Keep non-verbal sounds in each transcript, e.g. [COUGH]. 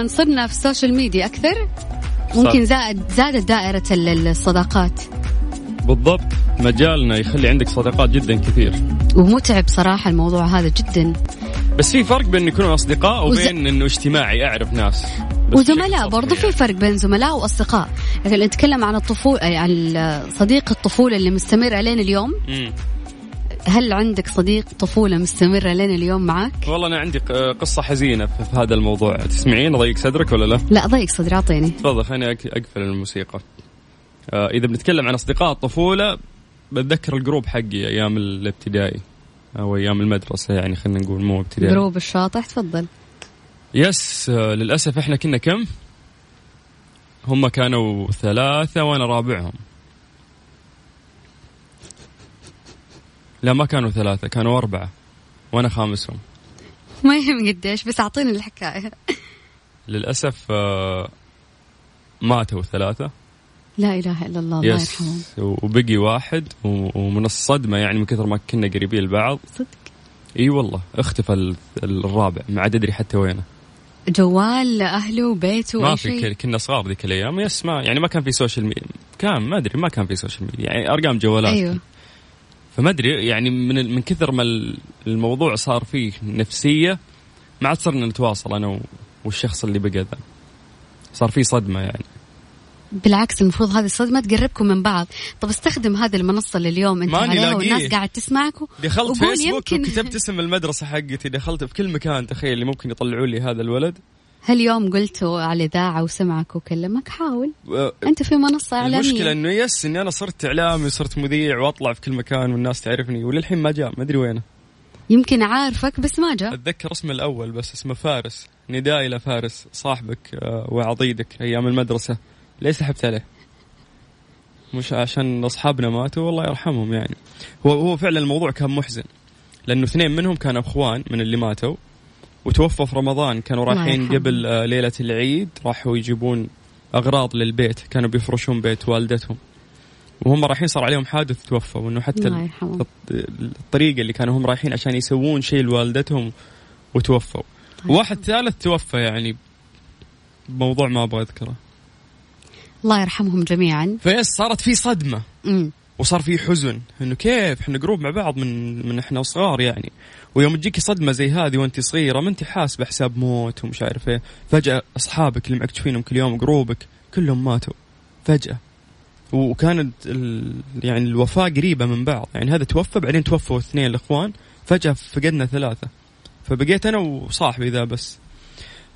لما صرنا في ال social media أكثر ممكن زاد زادت دائرة ال- الصداقات. بالضبط. مجالنا يخلي عندك صداقات جدا كثير. ومتعب صراحة الموضوع هذا جدا. بس في فرق بين يكونوا أصدقاء وز- وبين إنه اجتماعي أعرف ناس. وزملاء برضو في يعني. فرق بين زملاء وأصدقاء. لكن نتكلم عن الطفوله عن صديق الطفولة اللي مستمر لين اليوم. مم. هل عندك صديق طفولة مستمرة لين اليوم معك والله أنا عندي ق- قصة حزينة في هذا الموضوع. تسمعين؟ ضيق صدرك ولا لا؟ لا ضيق صدري أعطيني. تفضل خليني أقفل الموسيقى. آه إذا بنتكلم عن أصدقاء الطفولة بتذكر ال group حقي أيام الابتدائي أو أيام المدرسة يعني خلينا نقول مو ابتدائي. group الشاطح تفضل. yes آه للأسف إحنا كنا كم؟ هم كانوا ثلاثة وأنا رابعهم. لا ما كانوا ثلاثة كانوا أربعة وأنا خامسهم. ما يهم قديش بس أعطيني الحكاية. للأسف آه ماتوا ثلاثة. لا إله إلا الله الله يرحمهم yes وبقي واحد ومن الصدمة يعني من كثر ما كنا قريبين لبعض. صدق؟ إي والله اختفى ال- الرابع ما عاد أدري حتى وينه. جوال أهله وبيته ما في كنا صغار ذيك الأيام yes ما يعني ما كان في social media كان ما أدري ما كان في social media يعني أرقام جوالات أيوه. فما أدري يعني من من كثر ما ال- الموضوع صار فيه نفسية ما عاد صرنا نتواصل أنا و- والشخص اللي بقى ذا. صار في صدمة يعني. بالعكس المفروض هذه الصدمة تقربكم من بعض. طب استخدم هذه المنصة اللي اليوم انت عليها. والناس قاعد تسمعك دخلت وقول فيسبوك يمكن- وكتبت اسم المدرسة حقتي دخلت في كل مكان تخيل اللي ممكن يطلعوا لي هذا الولد. هل يوم قلتوا على الاذاعه وسمعك وكلمك حاول. أنت في منصة إعلامية. المشكلة إنه يس إني أنا صرت إعلامي وصرت مذيع وأطلع في كل مكان والناس تعرفني وللحين ما جاء ما أدري وينه. يمكن عارفك بس ما جاء. أتذكر اسمه الأول بس اسمه فارس. ندائي لفارس صاحبك آه، وعضيدك أيام المدرسة. ليه سحبت عليه؟ مش عشان أصحابنا ماتوا والله يرحمهم يعني. هو هو فعلا الموضوع كان محزن لأنه اثنين منهم كانوا إخوان من اللي ماتوا. وتوفوا في رمضان. كانوا رايحين. قبل آه، ليلة العيد راحوا يجيبون أغراض للبيت. كانوا بيفرشون بيت والدتهم. وهم رايحين صار عليهم حادث توفوا وإنه حتى الطريقة اللي كانوا هم رايحين عشان يسوون شيء لوالدتهم وتوفوا. واحد ثالث توفى يعني. بموضوع ما أبغى أذكره. الله يرحمهم جميعا. فيس صارت في صدمة. امم وصار في حزن. إنه كيف؟ إحنا group مع بعض من من إحنا صغار يعني. ويوم تجيك صدمة زي هذه وأنت صغيرة ما أنت حاسبه حساب موت ومش عارف إيه. فجأة أصحابك اللي معك كل يوم group ك كلهم ماتوا. فجأة. وكانت ال... يعني الوفاة قريبة من بعض. يعني هذا توفى بعدين توفوا اثنين الإخوان. فجأة فقدنا ثلاثة. فبقيت أنا وصاحبي ذا بس.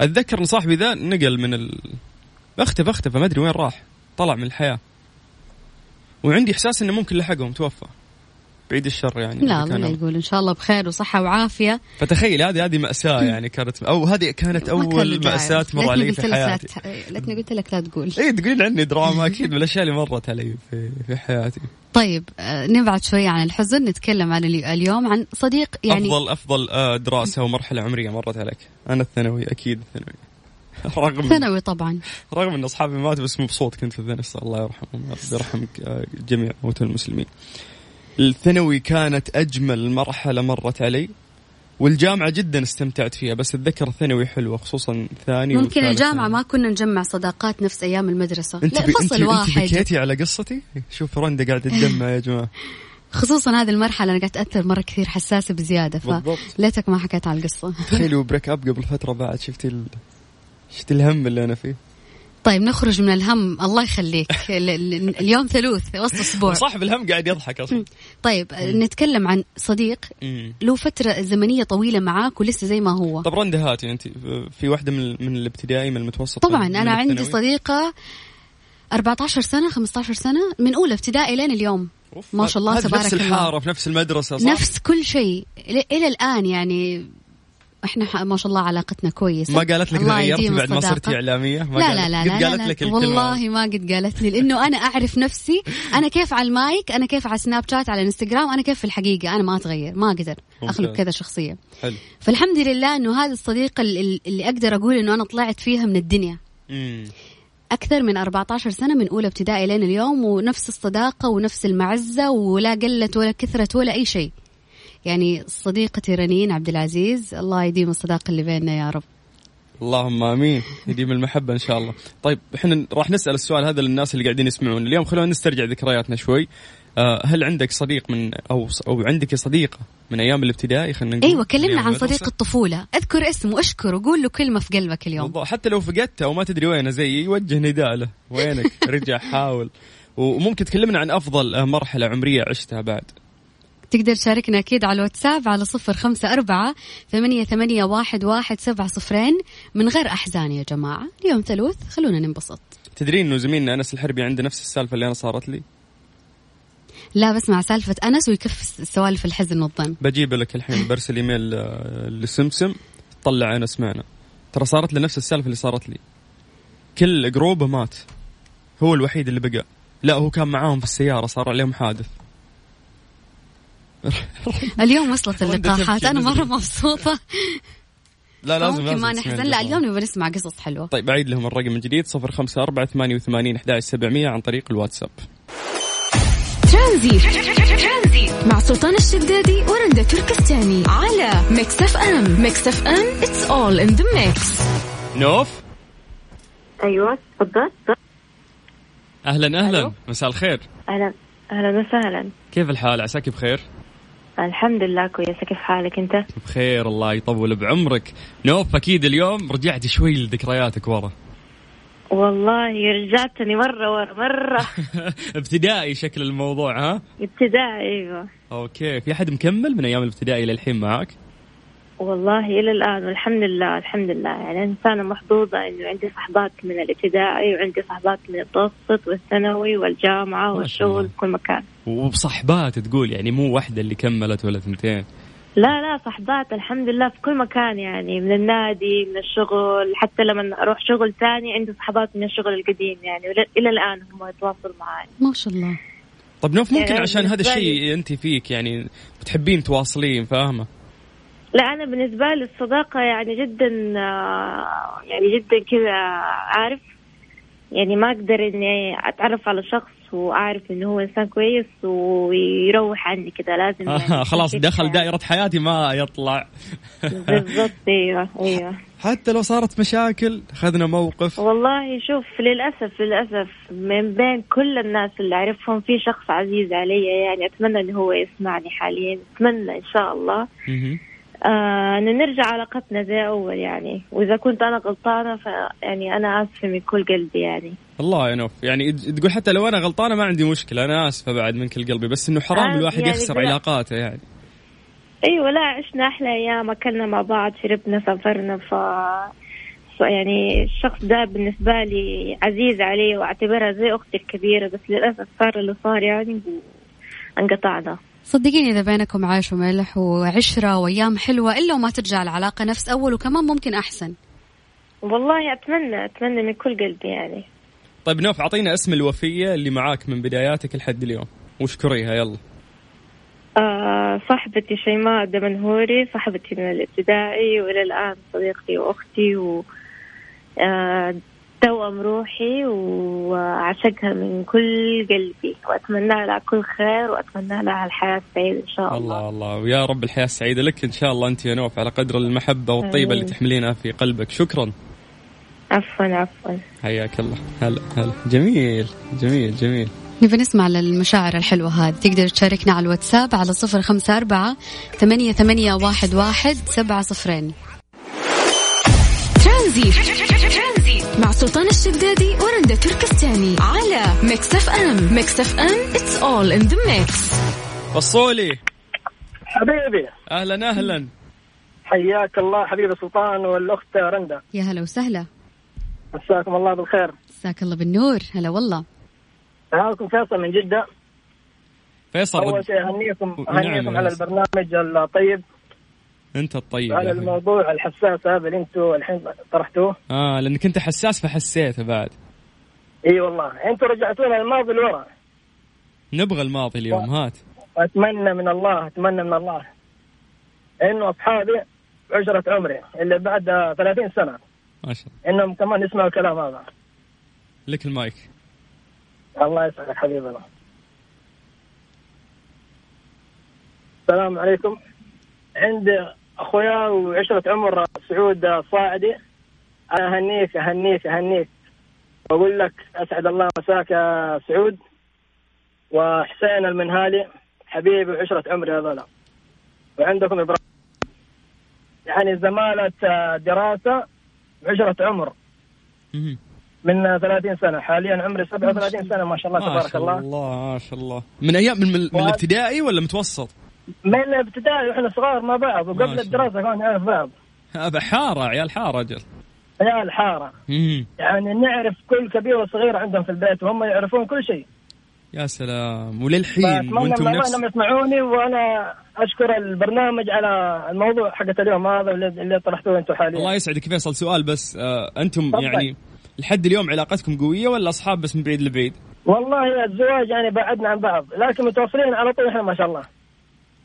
أتذكر إن صاحبي ذا نقل من ال... أختفى أختفى ما أدري وين راح. طلع من الحياة. وعندي إحساس إنه ممكن لحقهم توفى. بعيد الشر يعني لا الله يقول إن شاء الله بخير وصحة وعافية. فتخيل هذه هذه مأساة يعني كانت أو هذه كانت داعي. مأساة تمر ليتني علي في حياتي. ليتني قلت لك لا تقول. اي تقولين عني دراما أكيد من الأشياء اللي مرت علي في في حياتي. طيب آه، نبعد شوية عن الحزن نتكلم عن الي- اليوم عن صديق يعني افضل أفضل آه، دراسة ومرحلة عمرية مرت عليك. أنا الثانوي أكيد الثانوي. [LAUGHS] رغم ثانوي طبعا. رغم إن أصحابي ماتوا بس مبسوط كنت في الثانوي الله يرحمهم رب. يرحم آه، جميع موتى المسلمين. الثانوي كانت أجمل مرحلة مرت علي والجامعة جدا استمتعت فيها بس أتذكر الثانوي حلوة خصوصا ثاني ممكن ثانوي. ما كنا نجمع صداقات نفس أيام المدرسة. أنت لا. فصل أنت, أنت واحد. بكيتي على قصتي؟ شوف رندا قاعدة تدمع يا جماعة. [LAUGHS] خصوصا هذه المرحلة أنا قاعد تاثر مرة كثير حساسة بزيادة فليتك ما حكيت على القصة. تخيلوا [LAUGHS] break up قبل فترة بعد شفتي ال... شفتي الهم اللي أنا فيه. طيب نخرج من الهم. الله يخليك. ال- ال- اليوم ثلوث وسط أسبوع. صاحب الهم قاعد يضحك أصلا. طيب نتكلم عن صديق. له فترة زمنية طويلة معاك ولسه زي ما هو. طب رندا هاتي. أنت في واحدة من من الابتدائي من المتوسط. طبعا من أنا عندي؟ صديقة 14 سنة 15 سنة من أولى ابتدائي لين اليوم. ما شاء الله تبارك نفس الله. الحارة في نفس المدرسة صح؟ نفس كل شيء. إلى الآن يعني إحنا ما شاء الله علاقتنا كويسة. ما قالت لك غيرتي بعد ما صرتي إعلامية؟ ما لا لا لا, لا, قالت لا, لك لا. والله ما قد قالت لي لأنه أنا أعرف نفسي. أنا كيف على المايك أنا كيف على سناب شات على إنستغرام أنا كيف في الحقيقة؟ أنا ما أتغير ما أقدر أخلق كذا شخصية. حلو. فالحمد لله إنه هذا الصديق اللي أقدر أقول إنه أنا طلعت فيها من الدنيا. مم. أكثر من 14 سنة من أولى ابتدائي لين اليوم ونفس الصداقة ونفس المعزة ولا قلت ولا كثرت ولا أي شيء. يعني صديقتي رنين عبد العزيز الله يديم الصداقة اللي بيننا يا رب. اللهم آمين. يديم المحبة إن شاء الله. طيب إحنا راح نسأل السؤال هذا للناس اللي قاعدين يسمعون. اليوم خلونا نسترجع ذكرياتنا شوي. آه، هل عندك صديق من أو أو عندك صديقة من أيام الابتدائي؟ خلينا نقول. أيوه كلمنا عن صديق الطفولة. أذكر اسمه اشكره قول له كلمة في قلبك اليوم. بالضبط حتى لو فقدته وما تدري وينه زيي وجه نداء له. وينك؟ رجع حاول. وممكن تكلمنا عن أفضل مرحلة عمرية عشتها بعد. تقدر تشاركنا أكيد على الواتساب على صفر خمسة أربعة ثمانية, ثمانية واحد, واحد سبعة صفرين. من غير أحزان يا جماعة. اليوم ثلوث خلونا ننبسط. تدرين أنه زميلنا أنس الحربي عنده نفس السالفة اللي أنا صارت لي؟ لا بسمع سالفة أنس ويكف سوالف الحزن والظن. بجيب لك الحين برسل إيميل آه، لسمسم. طلع أنس معنا. ترى صارت له نفس السالفة اللي صارت لي. كل جروبه مات. هو الوحيد اللي بقى. لا هو كان معاهم في السيارة صار عليهم حادث. [LAUGHS] اليوم وصلت اللقاحات. أنا مرة مبسوطة. لا لازم ممكن ما نحزن. لا اليوم نبغى نسمع قصص حلوة. طيب بعيد لهم الرقم من جديد. 054 88 11 700 عن طريق الواتساب. ترانزي مع سلطان الشدادي ورندا تركستاني على Mix FM. Mix FM it's all in the mix نوف؟ أيوه تفضل. أهلا أهلا. مساء الخير. أهلا أهلا وسهلا. كيف الحال؟ عساك بخير؟ الحمد لله كويسة كيف حالك أنت؟ بخير الله يطول بعمرك. نوف أكيد اليوم رجعتي شوي لذكرياتك ورا. والله رجعتني مرة ورا مرة. [LAUGHS] ابتدائي شكل الموضوع ها؟ ابتدائي أيوه. أوكي. في أحد مكمل من أيام الابتدائي للحين معك؟ والله إلى الآن والحمد لله الحمد لله يعني إنسانة محظوظة إنه عندي صحبات من الابتدائي وعندي صحبات من المتوسط والثانوي والجامعة والشغل في كل مكان. وبصحبات تقول يعني مو واحدة اللي كملت ولا ثنتين لا لا صحبات الحمد لله في كل مكان يعني من النادي من الشغل حتى لما أروح شغل ثاني عندي صحبات من الشغل القديم يعني إلى الآن هم يتواصلوا معي ما شاء الله. طب نوف ممكن يعني عشان هذا الشيء أنت فيك يعني بتحبين تواصلين فاهمة؟ لا أنا بالنسبة لي الصداقة يعني جدا آه، يعني جدا كذا عارف؟ يعني ما أقدر إني أتعرف على شخص وأعرف إنه هو إنسان كويس ويروح عني كذا لازم يعني خلاص دخل دائرة حياتي ما يطلع. بالضبط [LAUGHS] أيوه أيوه. حتى لو صارت مشاكل اخذنا موقف. والله شوف للأسف للأسف من بين كل الناس اللي أعرفهم في شخص عزيز علي يعني أتمنى إنه هو يسمعني حاليا أتمنى إن شاء الله. آه نرجع علاقتنا زي أول يعني. وإذا كنت أنا غلطانة فيعني أنا آسفة من كل قلبي يعني. الله يا نوف يعني تقول حتى لو أنا غلطانة ما عندي مشكلة أنا آسفة بعد من كل قلبي. بس إنه حرام آه الواحد يعني يخسر علاقاته يعني. أيوه لا عشنا أحلى أيام أكلنا مع بعض شربنا سافرنا. ف يعني الشخص ده بالنسبة لي عزيز علي وأعتبرها زي أختي الكبيرة بس للأسف صار اللي صار يعني انقطعنا صدقيني إذا بينكم عيش وملح وعشرة وأيام حلوة إلا وما ترجع العلاقة نفس أول وكمان ممكن أحسن. والله أتمنى أتمنى من كل قلبي يعني. طيب نوف أعطينا اسم الوفية اللي معاك من بداياتك لحد اليوم واشكريها يلا. آه صاحبتي شيماء دمنهوري صاحبتي من الابتدائي وإلى الآن صديقتي وأختي و آه توأم روحي وأعشقها من كل قلبي وأتمنى لها كل خير وأتمنى لها الحياة السعيدة إن شاء الله. الله الله. ويا رب الحياة السعيدة لك إن شاء الله أنت يا نوف على قدر المحبة والطيبة اللي تحملينها في قلبك. شكرا. عفوا عفوا. حياك الله. هلا هلا. جميل جميل جميل. نبي نسمع المشاعر الحلوة هذه. تقدر تشاركنا على الواتساب على صفر خمسة أربعة ثمانية, ثمانية واحد, واحد سبعة صفرين. ترانزيت مع سلطان الشدادي ورندا تركستاني على Mix FM Mix FM it's all in the mix فصولي. حبيبي. أهلا أهلا. حياك الله حبيبي سلطان والأخت رندا. يا هلا وسهلا. مساكم الله بالخير. مساك الله بالنور. هلا والله. معاكم فيصل من جدة. فيصل أول شيء أهنيكم أهنيكم على البرنامج الطيب. انت الطيب على الموضوع الحساس هذا اللي أنتم الحين طرحتوه؟ آه لأنك أنت حساس فحسيته بعد. إي والله. أنتم رجعتونا الماضي لورا. نبغى الماضي اليوم هات. أتمنى من الله أتمنى من الله. إنه أصحابي عشرة عمري اللي بعد 30 سنة. ما شاء الله. إنهم كمان يسمعوا الكلام هذا. لك المايك. الله يسعدك حبيبنا السلام عليكم. عندي أخويا وعشرة عمر سعود صاعدي أنا أهنيك أهنيك أهنيك. واقول لك أسعد الله مساك يا سعود. وحسين المنهالي حبيبي وعشرة عمري هذول وعندكم إبراهيم. يعني زمالة دراسة وعشرة عمر. من 30 سنة. حاليا عمري 37 سنة. ما شاء الله تبارك الله ما شاء الله. ما شاء الله. من أيام من, من الابتدائي ولا متوسط؟ من الابتدائي وإحنا صغار مع بعض وقبل الدراسة كنا نعرف بعض. هذا حارة عيال حارة أجل عيال حارة يعني نعرف كل كبير وصغير عندهم في البيت وهم يعرفون كل شيء. يا سلام. وللحين وأنتم نفس انهم يسمعوني وأنا أشكر البرنامج على الموضوع حقت اليوم هذا اللي طرحتوه أنتم حاليا. الله يسعدك فيصل سؤال بس آه أنتم طبعا. يعني لحد اليوم علاقتكم قوية ولا أصحاب بس من بعيد لبعيد؟ والله الزواج يعني بعدنا عن بعض لكن متواصلين على طول إحنا ما شاء الله.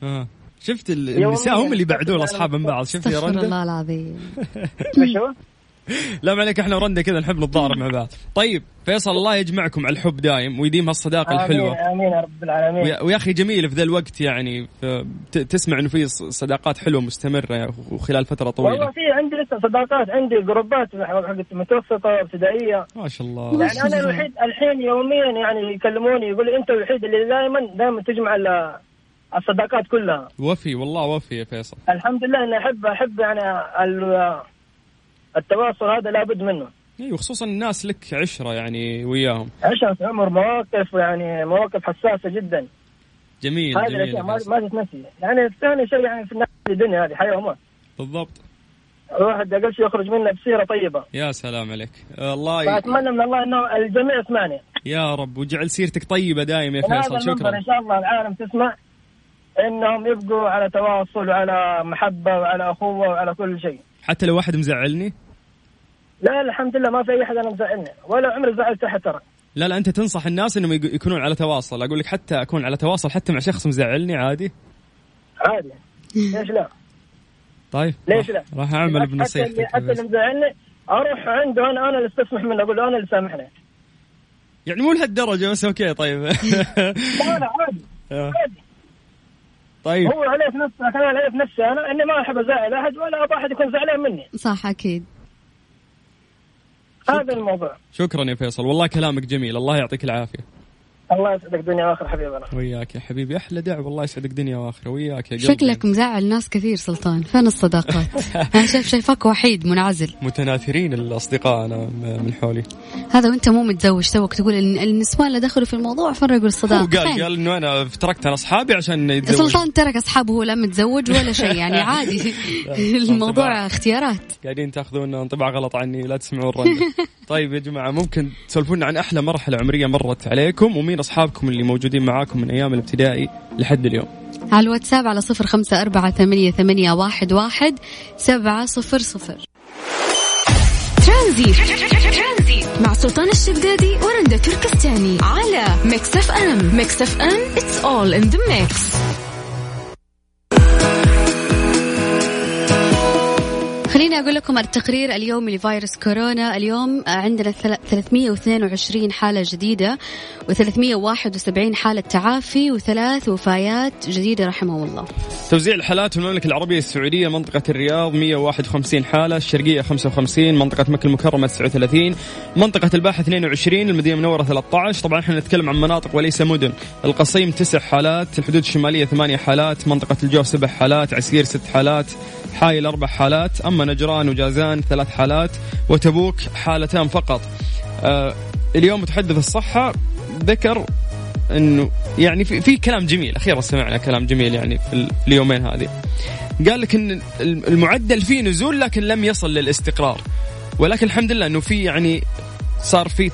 آه. شفت النساء هم اللي بعدوا الاصحاب من بعض. شفت يا رندا؟ الله العظيم. [LAUGHS] لا ما عليك إحنا ورندا كذا نحب نتضارب مع بعض. طيب فيصل الله يجمعكم على الحب دايم ويديم هالصداقة الحلوة. آمين يا رب العالمين. ويا أخي جميل في ذا الوقت يعني تسمع إنه في صداقات حلوة مستمرة وخلال فترة طويلة. والله في عندي لسه صداقات عندي جروبات حقت متوسطة ابتدائيه ما شاء الله. يعني أنا الوحيد الحين يوميا يعني يكلموني يقول لي أنت الوحيد اللي دائما دائما تجمع الصداقات كلها. وفي والله وفي يا فيصل. الحمد لله إني أحب أحب يعني التواصل هذا لابد منه. أيوه خصوصا الناس لك عشرة يعني وياهم. عشرة عمر مواقف يعني مواقف حساسة جدا. جميل هذه الأشياء ما, ما تتنسي. يعني ثاني شيء يعني في الدنيا هذه حياة وموت. بالضبط. الواحد أقل شيء يخرج منه بسيرة طيبة. يا سلام عليك. الله فأتمنى من الله إنه الجميع يسمعني. يا رب وجعل سيرتك طيبة دائما يا فيصل. شكرا. إن شاء الله العالم تسمع. إنهم يبقوا على تواصل وعلى محبة وعلى أخوة وعلى كل شيء. حتى لو واحد مزعلني؟ لا الحمد لله ما في أي احد أنا مزعلني. ولا عمري زعلت أحد ترى. لا لا أنت تنصح الناس إنهم يكونون على تواصل. أقول لك حتى أكون على تواصل حتى مع شخص مزعلني عادي؟ عادي. ليش لا؟ طيب ليش لا؟ راح أعمل بنصيحتك حتى اللي مزعلني أروح عنده أنا أنا اللي استسمح منه أقول له أنا اللي سامحني. يعني مو لهالدرجة بس أوكي طيب. لا لا عادي. [LAUGHS] آه. عادي. طيب. هو عليه في نفسه لكن أنا عليه في نفسي أنا إني ما أحب ازعل أحد ولا أبغى أحد يكون زعلان مني. صح أكيد. هذا الموضوع. شكرا يا فيصل. والله كلامك جميل. الله يعطيك العافية. الله يسعدك دنيا وآخرة حبيبنا. وياك يا حبيبي. أحلى دعوة. الله يسعدك دنيا وآخرة. وياك يا شكلك مزعل ناس كثير سلطان. فين الصداقات؟ [LAUGHS] أنا شايف شايفك وحيد منعزل. متناثرين الاصدقاء أنا من حولي. هذا وأنت مو متزوج توك تقول إن النسوان اللي دخلوا في الموضوع فرقوا الصداقه قال قال إنه أنا تركت أنا أصحابي عشان يتزوج سلطان ترك أصحابه هو لا متزوج ولا شيء يعني [LAUGHS] عادي. الموضوع اختيارات. قاعدين تاخذون انطباع غلط عني لا تسمعون [LAUGHS] طيب يا جماعة ممكن تسولفونا عن أحلى مرحلة عمرية مرت عليكم ومين أصحابكم اللي موجودين معاكم من أيام الابتدائي لحد اليوم. على الواتساب على صفر خمسة أربعة ثمانية, ثمانية واحد, واحد سبعة صفر صفر. ترانزيت مع سلطان الشدادي ورندا تركستاني على Mix FM. Mix FM it's all in the mix. خليني أقول لكم التقرير اليومي لفيروس كورونا. اليوم عندنا 322 حالة جديدة و371 حالة تعافي وثلاث وفايات جديدة رحمه الله. توزيع الحالات في المملكة العربية السعودية منطقة الرياض 151 حالة الشرقية 55 منطقة مكة المكرمة 39 منطقة الباحة 22 المدينة المنورة 13 طبعا إحنا نتكلم عن مناطق وليس مدن. القصيم 9 حالات الحدود الشمالية 8 حالات منطقة الجو 7 حالات عسير 6 حالات. حايل أربع حالات أما نجران وجازان ثلاث حالات وتبوك حالتان فقط. آه اليوم متحدث الصحة ذكر إنه يعني في, في كلام جميل أخيرا سمعنا كلام جميل يعني في اليومين هذه. قال لك إن المعدل فيه نزول لكن لم يصل للاستقرار. ولكن الحمد لله إنه في يعني صار في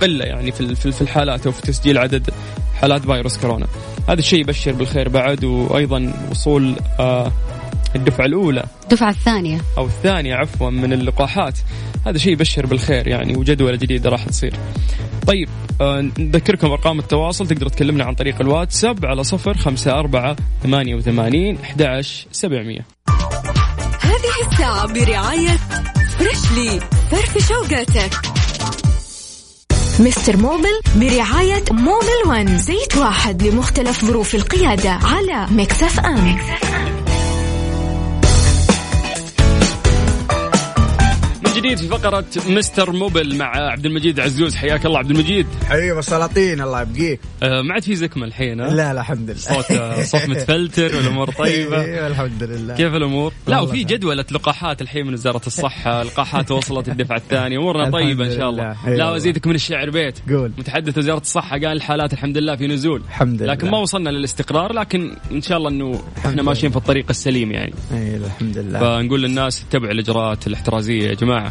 قلة يعني في في الحالات أو في تسجيل عدد حالات فيروس كورونا. هذا الشيء يبشر بالخير بعد وأيضا وصول آه الدفعة الأولى. الدفعة الثانية. أو الثانية عفوا من اللقاحات. هذا شيء يبشر بالخير يعني وجدوله جديده راح تصير. طيب آه، نذكركم أرقام التواصل. تقدروا تكلمنا عن طريق الواتساب على صفر خمسة أربعة ثمانية وثمانين أحد سبعمية. هذه الساعة برعاية فريشلي فرفش أوقاتك مستر موبل برعاية Mobil 1 زيت واحد لمختلف ظروف القيادة على Mix FM, Mix FM. جديد في فقرة مستر موبل مع عبد المجيد عزوز. حياك الله عبد المجيد. حبيبي سلاطين الله يبقيك. آه ما عاد في زكمة الحين ها؟ لا لا الحمد لله. صوت آه، صوت متفلتر والأمور [LAUGHS] طيبة. أيوه الحمد لله. كيف الأمور؟ لا وفي جدولة لقاحات الحين من وزارة الصحة. لقاحات وصلت الدفعة الثانية. أمورنا طيبة إن شاء الله. لا وازيدك من الشعر بيت. قول. متحدث وزارة الصحة قال الحالات الحمد لله في نزول. الحمد لله. لكن ما وصلنا للاستقرار لكن إن شاء الله إنه إحنا ماشيين في الطريق السليم يعني. اي الحمد لله. فنقول للناس اتبعوا الإجراءات الاحترازية يا جماعة.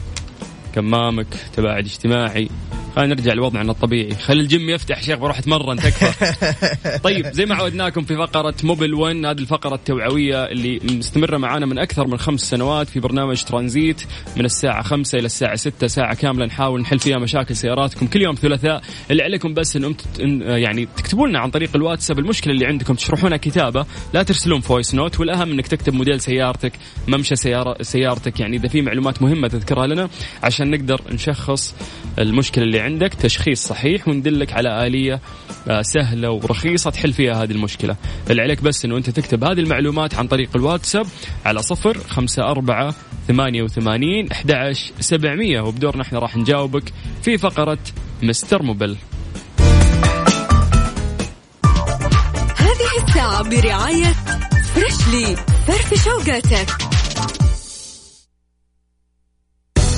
كمامك تباعد اجتماعي. خلينا نرجع لوضعنا الطبيعي. خلي الجيم يفتح شيخ بروح أتمرن تكفى. [LAUGHS] طيب زي ما عودناكم في فقرة Mobil 1 هذه الفقرة التوعوية اللي مستمرة معانا من أكثر من خمس سنوات في برنامج ترانزيت من الساعة 5 إلى الساعة 6 ساعة كاملة نحاول نحل فيها مشاكل سياراتكم كل يوم ثلاثاء. اللي عليكم بس ان يعني تكتبوا لنا عن طريق الواتساب. المشكلة اللي عندكم تشرحونها كتابة لا ترسلون voice note والأهم إنك تكتب موديل سيارتك ممشى سيارة سيارتك. يعني إذا في معلومات مهمة تذكرها لنا عشان نقدر نشخص المشكلة اللي عندك تشخيص صحيح وندلك على آلية آه، سهلة ورخيصة تحل فيها هذه المشكلة. اللي عليك بس أنه أنت تكتب هذه المعلومات عن طريق الواتساب على صفر خمسة أربعة ثمانية وثمانين أحد سبعمية. وبدورنا إحنا راح نجاوبك في فقرة مستر موبل. هذه الساعة برعاية Freshly فرفش أوقاتك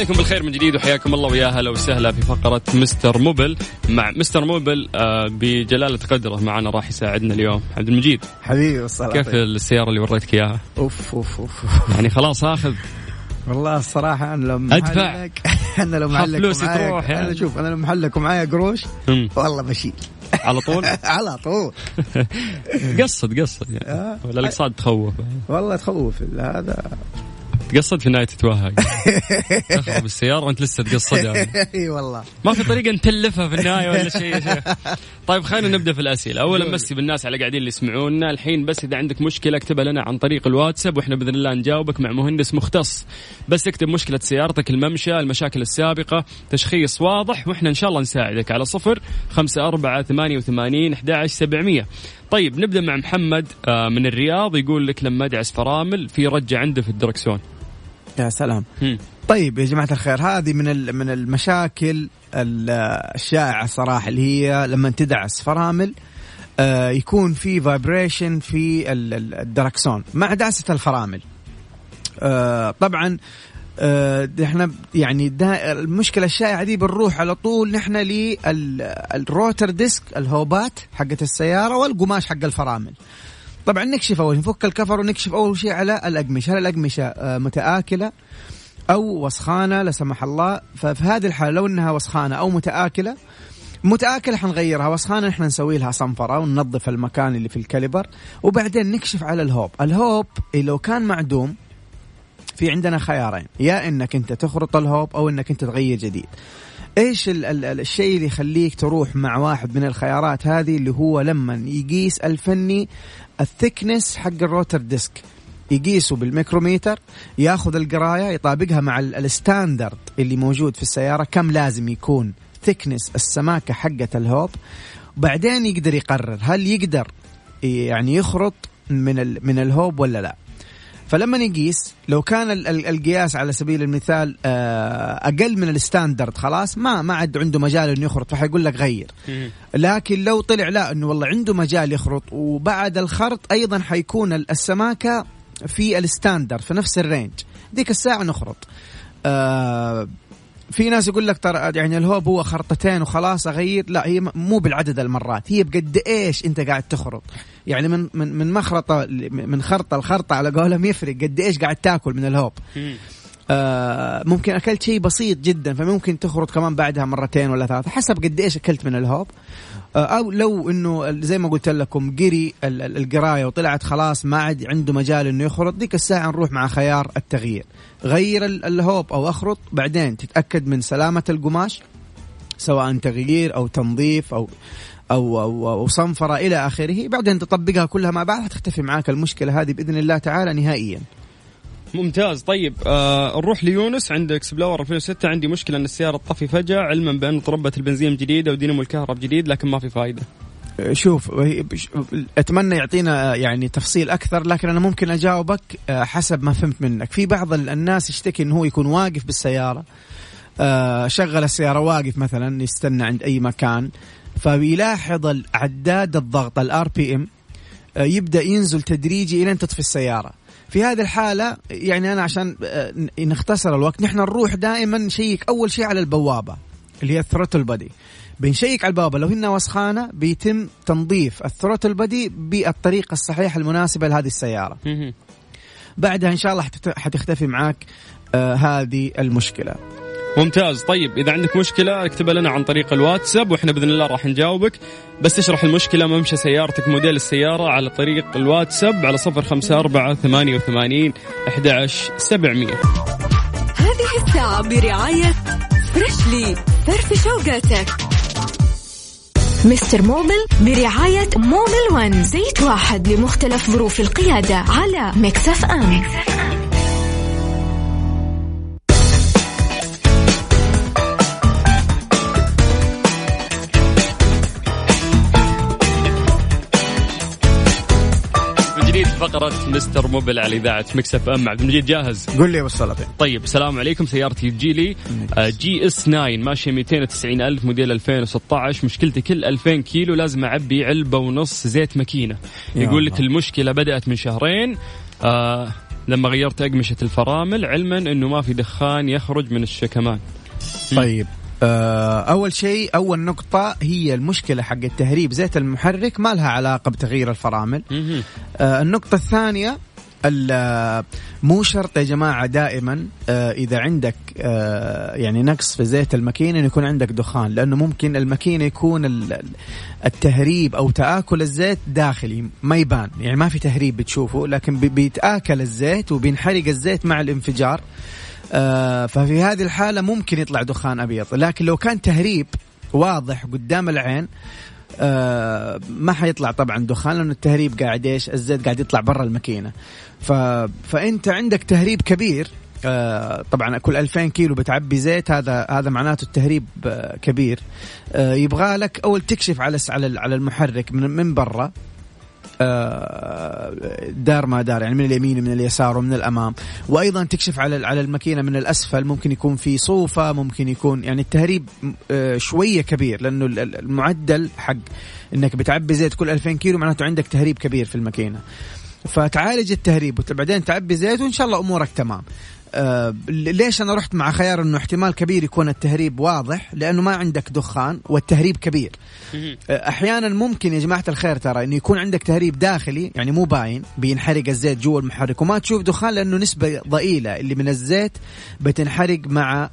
عليكم بالخير من جديد وحياكم الله ويا هلا وسهلا في فقرة مستر موبل مع مستر موبل آه بجلالة قدره معنا راح يساعدنا اليوم. عبد المجيد حبيبي والصلاة كيف السيارة اللي وريتك إياها؟ أوف أوف أوف. يعني خلاص آخذ. والله الصراحة أنا لو أدفع. [LAUGHS] أنا لو محلك فلوسي تروح يعني. أنا شوف أنا لو محلك ومعايا قروش والله بشيل على طول؟ [LAUGHS] على طول. [LAUGHS] قصد قصد يعني. آه. ولا الاقساط تخوف؟ والله تخوف هذا تقصد في النهاية تتوهق. [LAUGHS] تخرب السياره وأنت لسه تقصدها [LAUGHS] إي والله. ما في طريقة نتلفها في النهاية ولا شيء [LAUGHS] طيب خلينا نبدأ في الأسئلة. اولا بس بالناس على قاعدين اللي يسمعونا. الحين بس إذا عندك مشكلة اكتبها لنا عن طريق الواتساب وإحنا بإذن الله نجاوبك مع مهندس مختص. بس اكتب مشكلة سيارتك الممشى المشاكل السابقة تشخيص واضح وإحنا إن شاء الله نساعدك. على صفر خمسة أربعة ثمانية وثمانين أحد سبعمية. طيب نبدأ مع محمد آه، من الرياض. يقول لك لما أدعس فرامل في رجة عنده في الدركسون. يا سلام. طيب يا جماعة الخير هذه من من المشاكل الشائعة صراحة اللي هي لما تدعس فرامل آه، يكون في vibration في الدركسون مع دعسة الفرامل. آه، طبعا آه، إحنا يعني المشكلة الشائعة دي بنروح على طول نحن لل rotor disc الهوبات حقت السيارة والقماش حق الفرامل. طبعا نكشف أول نفك الكفر ونكشف أول شيء على الأقمشة. هل الأقمشة آه، متآكلة أو وسخانة؟ لا سمح الله. ففي هذه الحالة لو إنها وسخانة أو متآكلة متآكلة حنغيرها وسخانة إحنا نسوي لها صنفرة وننظف المكان اللي في ال caliper. وبعدين نكشف على الهوب. الهوب لو كان معدوم في عندنا خيارين. يا إنك أنت تخرط الهوب أو إنك أنت تغير جديد. إيش ال ال الشيء اللي يخليك تروح مع واحد من الخيارات هذه اللي هو لما يقيس الفني ال thickness حق ال rotor disc. يقيسه بالميكروميتر ياخذ القراية يطابقها مع ال standard اللي موجود في السيارة كم لازم يكون thickness السماكة حقه الهوب. بعدين يقدر يقرر هل يقدر يعني يخرط من من الهوب ولا لا. فلما نقيس لو كان القياس على سبيل المثال آه، أقل من ال standard خلاص ما ما عاد عنده مجال إنه يخرط فحيقول لك غير. لكن لو طلع لا إنه والله عنده مجال يخرط وبعد الخرط أيضا حيكون السماكة في ال standard في نفس ال range. ديك الساعة نخرط. آه في ناس يقول لك ترى يعني الهوب هو خرطتين وخلاص اغير لا هي مو بالعدد المرات. هي بقد إيش أنت قاعد تخرط. يعني من من من مخرطة من خرطة لخرطة على قولهم يفرق قد إيش قاعد تاكل من الهوب. آه ممكن أكلت شيء بسيط جدا فممكن تخرط كمان بعدها مرتين ولا ثلاثة حسب قد إيش أكلت من الهوب. أو لو إنه زي ما قلت لكم قري القراية وطلعت خلاص ما عاد عنده مجال إنه يخرط ديك الساعة نروح مع خيار التغيير. غير الهوب أو أخرط بعدين تتأكد من سلامة القماش سواء تغيير أو تنظيف أو أو أو, أو صنفرة إلى آخره بعدين تطبقها كلها مع بعض تختفي معاك المشكلة هذه بإذن الله تعالى نهائيا. ممتاز. طيب آه نروح ليونس. عندي Explorer 2006 عندي مشكلة إن السيارة تطفي فجأة علما بأن طرمبة البنزين جديدة ودينامو الكهرب جديد لكن ما في فائده شوف أتمنى يعطينا يعني تفصيل أكثر لكن أنا ممكن أجاوبك آه، حسب ما فهمت منك. في بعض الناس يشتكي انه هو يكون واقف بالسيارة. آه، شغل السيارة واقف مثلا يستنى عند أي مكان. فبيلاحظ عداد الضغط ال RPM يبدأ ينزل تدريجي إلى أن تطفي السيارة. في هذه الحالة يعني أنا عشان آه، نختصر الوقت نحن نروح دائما نشيك أول شيء على البوابة اللي هي الثروتل بدي بنشيك على البوابة لو هن وسخانة بيتم تنظيف الثروتل بدي بالطريقة الصحيحة المناسبة لهذه السيارة. بعدها إن شاء الله حتختفي معاك آه هذه المشكلة. ممتاز. طيب إذا عندك مشكلة اكتبها لنا عن طريق الواتساب وإحنا بإذن الله راح نجاوبك. بس تشرح المشكلة ممشى سيارتك موديل السيارة على طريق الواتساب على صفر خمسة أربعة ثمانية وثمانين أحد سبعمية. هذه الساعة برعاية Freshly فرفش أوقاتك Mister Mobil برعاية Mobil One زيت واحد لمختلف ظروف القيادة على Mix FM, Mix FM. فقرة Mister Mobil على إذاعة Mix FM. عبد المجيد جاهز؟ قول لي وصلت طيب السلام عليكم. سيارتي تجي لي جي إس 9 ماشية 290 ألف موديل 2016 مشكلتي كل 2000 كيلو لازم أعبي علبة ونص زيت ماكينة. يقول لك المشكلة بدأت من شهرين آه لما غيرت أقمشة الفرامل علما أنه ما في دخان يخرج من الشكمان. طيب. آه، أول شيء أول نقطة هي المشكلة حق التهريب زيت المحرك ما لها علاقة بتغيير الفرامل. آه، النقطة الثانية مو شرط يا جماعة دائما آه، إذا عندك يعني نقص في زيت الماكينة يكون عندك دخان لأنه ممكن الماكينة يكون التهريب أو تآكل الزيت داخلي ما يبان يعني ما في تهريب بتشوفه لكن بيتآكل الزيت وبينحرق الزيت مع الانفجار. آه ففي هذه الحالة ممكن يطلع دخان أبيض. لكن لو كان تهريب واضح قدام العين آه ما حيطلع طبعا دخان لأنه التهريب قاعد إيش؟ الزيت قاعد يطلع برا الماكينة. فأنت عندك تهريب كبير. آه طبعا كل 2000 كيلو بتعبي زيت هذا هذا معناته التهريب آه كبير. آه يبغى لك أول تكشف على على المحرك من من برا. آه، دار ما دار يعني من اليمين ومن اليسار ومن الأمام. وأيضا تكشف على على الماكينة من الأسفل ممكن يكون في صوفة ممكن يكون يعني التهريب آه، شوية كبير لأنه المعدل حق إنك بتعبي زيت كل 2000 كيلو معناته عندك تهريب كبير في الماكينة. فتعالج التهريب وبعدين تعبي زيت وإن شاء الله أمورك تمام. آه ليش أنا رحت مع خيار إنه احتمال كبير يكون التهريب واضح؟ لأنه ما عندك دخان والتهريب كبير. آه أحيانا ممكن يا جماعة الخير ترى إنه يكون عندك تهريب داخلي يعني مو باين بينحرق الزيت جوا المحرك وما تشوف دخان لأنه نسبة ضئيلة. اللي من الزيت بتنحرق مع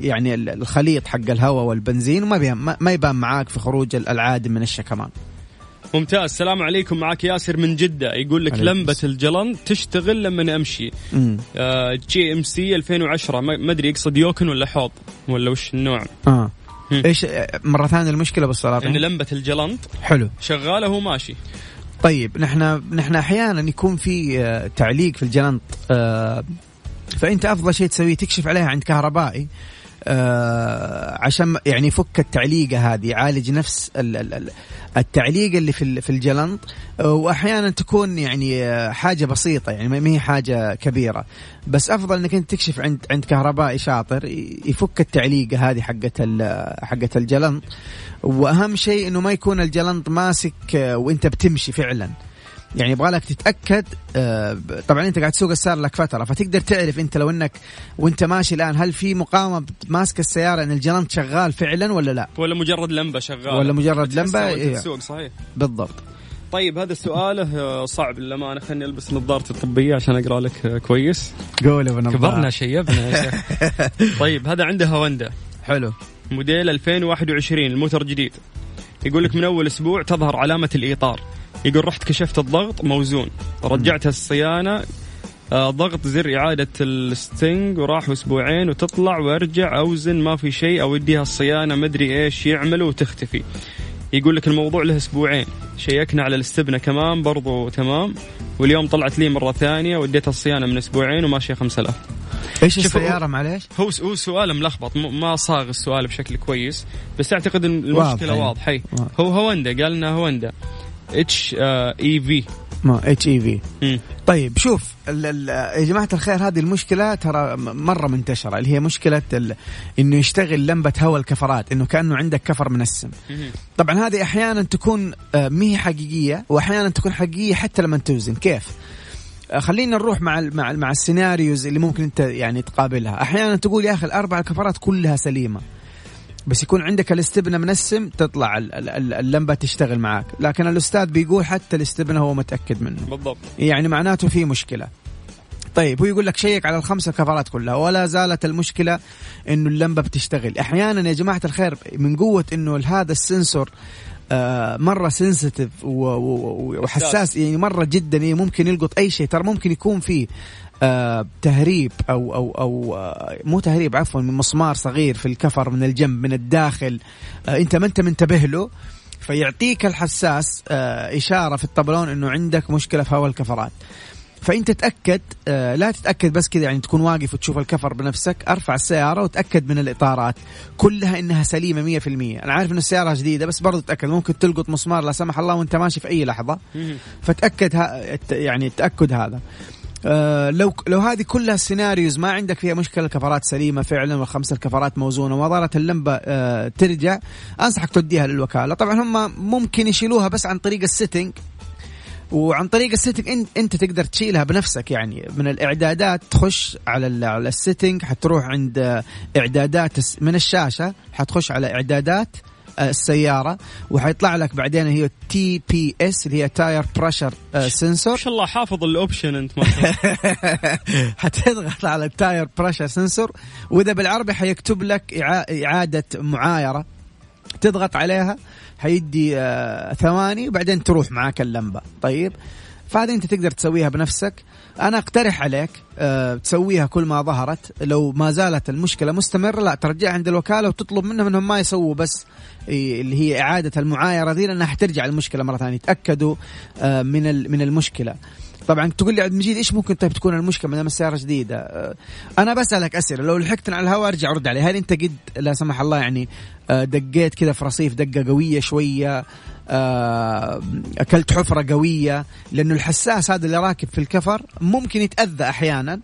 يعني الخليط حق الهواء والبنزين وما ما يبان معاك في خروج العادم من الشكمان. ممتاز. السلام عليكم. معك ياسر من جدة. يقول لك لمبة الجلنط تشتغل لما امشي آه GMC 2010 ما أدري يقصد Yukon ولا حوض ولا وش النوع. آه. إيش مرة ثانية المشكلة بالصلاة إن لمبة الجلنط حلو. شغالة وهو ماشي. طيب نحن نحن أحيانا يكون في آه، تعليق في الجلنط آه، فأنت أفضل شيء تسويه تكشف عليها عند كهربائي آه عشان يعني يفك التعليقة هذه يعالج نفس التعليقه اللي في في الجلنط آه وأحيانا تكون يعني آه، حاجة بسيطة يعني ما هي حاجة كبيرة. بس أفضل إنك أنت تكشف عند عند كهربائي شاطر يفك التعليقه هذه حقت حقت الجلنط. وأهم شيء إنه ما يكون الجلنط ماسك آه، وأنت بتمشي فعلا. يعني يبغى لك تتأكد آه، طبعا أنت قاعد تسوق السيارة لك فترة فتقدر تعرف أنت لو أنك وأنت ماشي الآن هل في مقاومة ماسك السيارة أن الجرنت شغال فعلا ولا لا؟ ولا مجرد لمبة شغالة. ولا مجرد لمبة؟ إيه. صحيح. بالضبط. طيب هذا السؤال آه، صعب للأمانة. خليني ألبس نظارتي الطبية عشان أقرأ لك آه، كويس. قول ابو كبرنا شيبنا يا شيخ. [LAUGHS] طيب هذا عنده هوندا. حلو. موديل 2021 الموتر جديد. يقول لك من أول أسبوع تظهر علامة الإيطار. يقول رحت كشفت الضغط موزون. رجعتها الصيانة آه ضغط زر إعادة الستنج وراح أسبوعين وتطلع وأرجع أوزن ما في شيء أو أديها الصيانة مدري إيش يعملوا وتختفي. يقول لك الموضوع له أسبوعين. شيكنا على الاستبنه كمان برضو تمام. واليوم طلعت لي مرة ثانية وديتها الصيانة من أسبوعين وماشية 5000 إيش السيارة؟ معليش؟ هو هو سؤال ملخبط ما صاغ السؤال بشكل كويس بس أعتقد إن المشكلة واضحة. هو هوندا قال لنا Honda HR-V ما اتش اي في طيب شوف يا جماعة الخير هذه المشكلة ترى مرة منتشرة اللي هي مشكلة إنه يشتغل لمبة هواء الكفرات إنه كأنه عندك كفر منسم طبعا هذه أحيانا تكون آه، مي حقيقية واحيانا تكون حقيقية حتى لما توزن. كيف؟ آه، خلينا نروح مع مع مع ال scenarios اللي ممكن أنت يعني تقابلها. أحيانا تقول يا أخي الأربع كفرات كلها سليمة. بس يكون عندك الاستبنة منسم تطلع اللمبة تشتغل معاك. لكن الأستاذ بيقول حتى الاستبنة هو متأكد منه. بالضبط. يعني معناته في مشكلة. طيب هو يقول لك شيك على الخمسة كفرات كلها. ولا زالت المشكلة إنه اللمبة بتشتغل. أحيانا يا جماعة الخير من قوة إنه هذا السنسور آه مرة سنسيتيف وحساس. يعني مرة جدا يعني ممكن يلقط أي شيء. ترى ممكن يكون فيه آه تهريب أو أو أو آه مو تهريب عفوا من مسمار صغير في الكفر من الجنب من الداخل. آه إنت ما أنت منتبه له فيعطيك الحساس آه إشارة في الطبلون إنه عندك مشكلة في هواء الكفرات. فانت تاكد آه لا تتأكد بس كذا يعني تكون واقف وتشوف الكفر بنفسك ارفع السيارة وتأكد من الإطارات. كلها إنها سليمة 100% أنا عارف إن السيارة جديدة بس برضو تأكد ممكن تلقط مسمار لا سمح الله وأنت ماشي في أي لحظة. فتأكد يعني التاكد هذا. آه لو لو هذه كلها السيناريوز ما عندك فيها مشكلة الكفرات سليمة فعلا والخمس الكفرات موزونة وما ظهرت اللمبة آه ترجع أنصحك توديها للوكالة. طبعا هم ممكن يشيلوها بس عن طريق ال setting وعن طريق ال setting انت, أنت تقدر تشيلها بنفسك يعني. من الإعدادات تخش على على ال setting حتروح عند إعدادات من الشاشة حتخش على إعدادات السيارة وحيطلع لك بعدين هي TPS اللي هي tire pressure sensor ما [LAUGHS] شاء الله حافظ ال option أنت حتضغط على ال tire pressure sensor وإذا بالعربي حيكتب لك إعادة معايرة. تضغط عليها حيدي آه ثواني وبعدين تروح معاك اللمبة. طيب؟ فهذه انت تقدر تسويها بنفسك. أنا أقترح عليك أه تسويها كل ما ظهرت. لو ما زالت المشكلة مستمرة لا ترجعها عند الوكالة وتطلب منهم إنهم ما يسووا بس اللي هي إعادة المعايرة ذي لأنها حترجع المشكلة مرة ثانية. تأكدوا أه من من المشكلة. طبعا تقول لي عبد المجيد إيش ممكن طيب تكون المشكلة ما دام السيارة جديدة؟ أه أنا بسألك أسئلة. لو لحقتنا على الهواء أرجع رد علي هل أنت قد لا سمح الله يعني دقيت كذا في رصيف دقة قوية شوية آه، أكلت حفرة قوية لأنه الحساس هذا اللي راكب في الكفر ممكن يتأذى أحيانا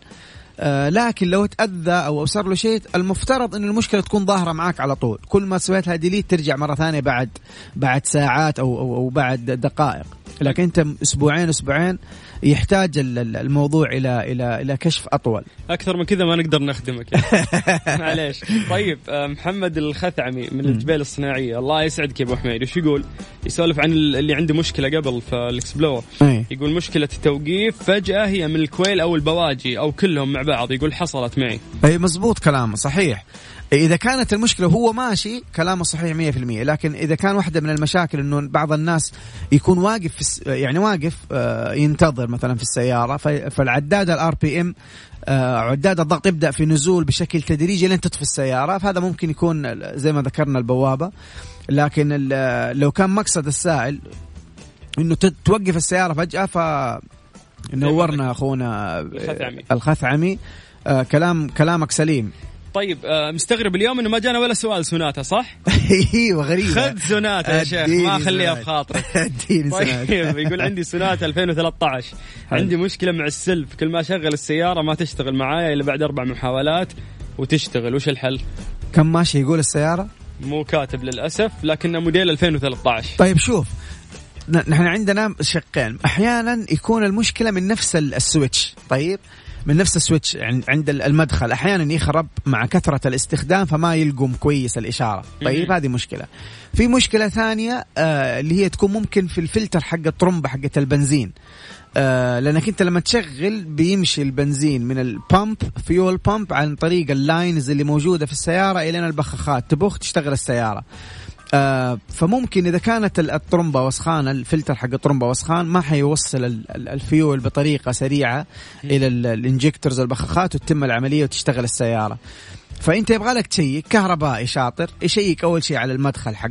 آه لكن لو تأذى أو صار له شيء المفترض إن المشكلة تكون ظاهرة معك على طول. كل ما سويتها ديليت ترجع مرة ثانية بعد بعد ساعات أو أو, أو بعد دقائق. لكن أنت أسبوعين أسبوعين يحتاج الموضوع إلى إلى إلى كشف أطول. أكثر من كذا ما نقدر نخدمك. [LAUGHS] معليش. طيب آه، محمد الخثعمي من الجبال الصناعية. الله يسعدك يا أبو حميد. إيش يقول؟ يسولف عن اللي عنده مشكلة قبل في الإكسبلور. يقول مشكلة التوقيف فجأة هي من ال coil أو البواجي أو كلهم مع بعض. يقول حصلت معي. اي مزبوط كلامه صحيح. إذا كانت المشكلة هو ماشي كلامه صحيح 100% لكن إذا كان واحدة من المشاكل إنه بعض الناس يكون واقف في يعني واقف آه، ينتظر مثلا في السيارة فالعداد ال RPM عداد الضغط يبدأ في نزول بشكل تدريجي لين تطفي السيارة فهذا ممكن يكون زي ما ذكرنا البوابة. لكن لو كان مقصد السائل إنه توقف السيارة فجأة ف نورنا أخونا الخثعمي. الخثعمي. آه كلام كلامك سليم. طيب آه مستغرب اليوم إنه ما جانا ولا سؤال سوناتا صح؟ [LAUGHS] إيوه غريب خذ سوناتا يا شيخ ما اخليها في خاطرك أديني طيب [LAUGHS] يقول عندي سوناتا 2013 عندي مشكلة مع السلف كل ما أشغل السيارة ما تشتغل معايا إلا بعد أربع محاولات وتشتغل. وش الحل؟ كم ماشي يقول السيارة؟ مو كاتب للأسف لكنه موديل 2013 طيب شوف نحن عندنا شقين. أحيانا يكون المشكلة من نفس ال switch. طيب من نفس ال switch عند المدخل. أحيانا يخرب مع كثرة الاستخدام فما يلقم كويس الإشارة. طيب هذه مشكلة. في مشكلة ثانية آه اللي هي تكون ممكن في الفلتر حق الطرمبة حقت البنزين. آه لأنك أنت لما تشغل بيمشي البنزين من ال pump fuel pump عن طريق ال lines اللي موجودة في السيارة إلى البخاخات تبخ تشتغل السيارة. فممكن إذا كانت الطرمبة وسخانة الفلتر حق الطرمبة وسخان ما حيوصل الفيول بطريقة سريعة إلى ال injectors البخاخات وتتم العملية وتشتغل السيارة. فأنت يبغى لك check كهربائي شاطر يشيك أول شيء على المدخل حق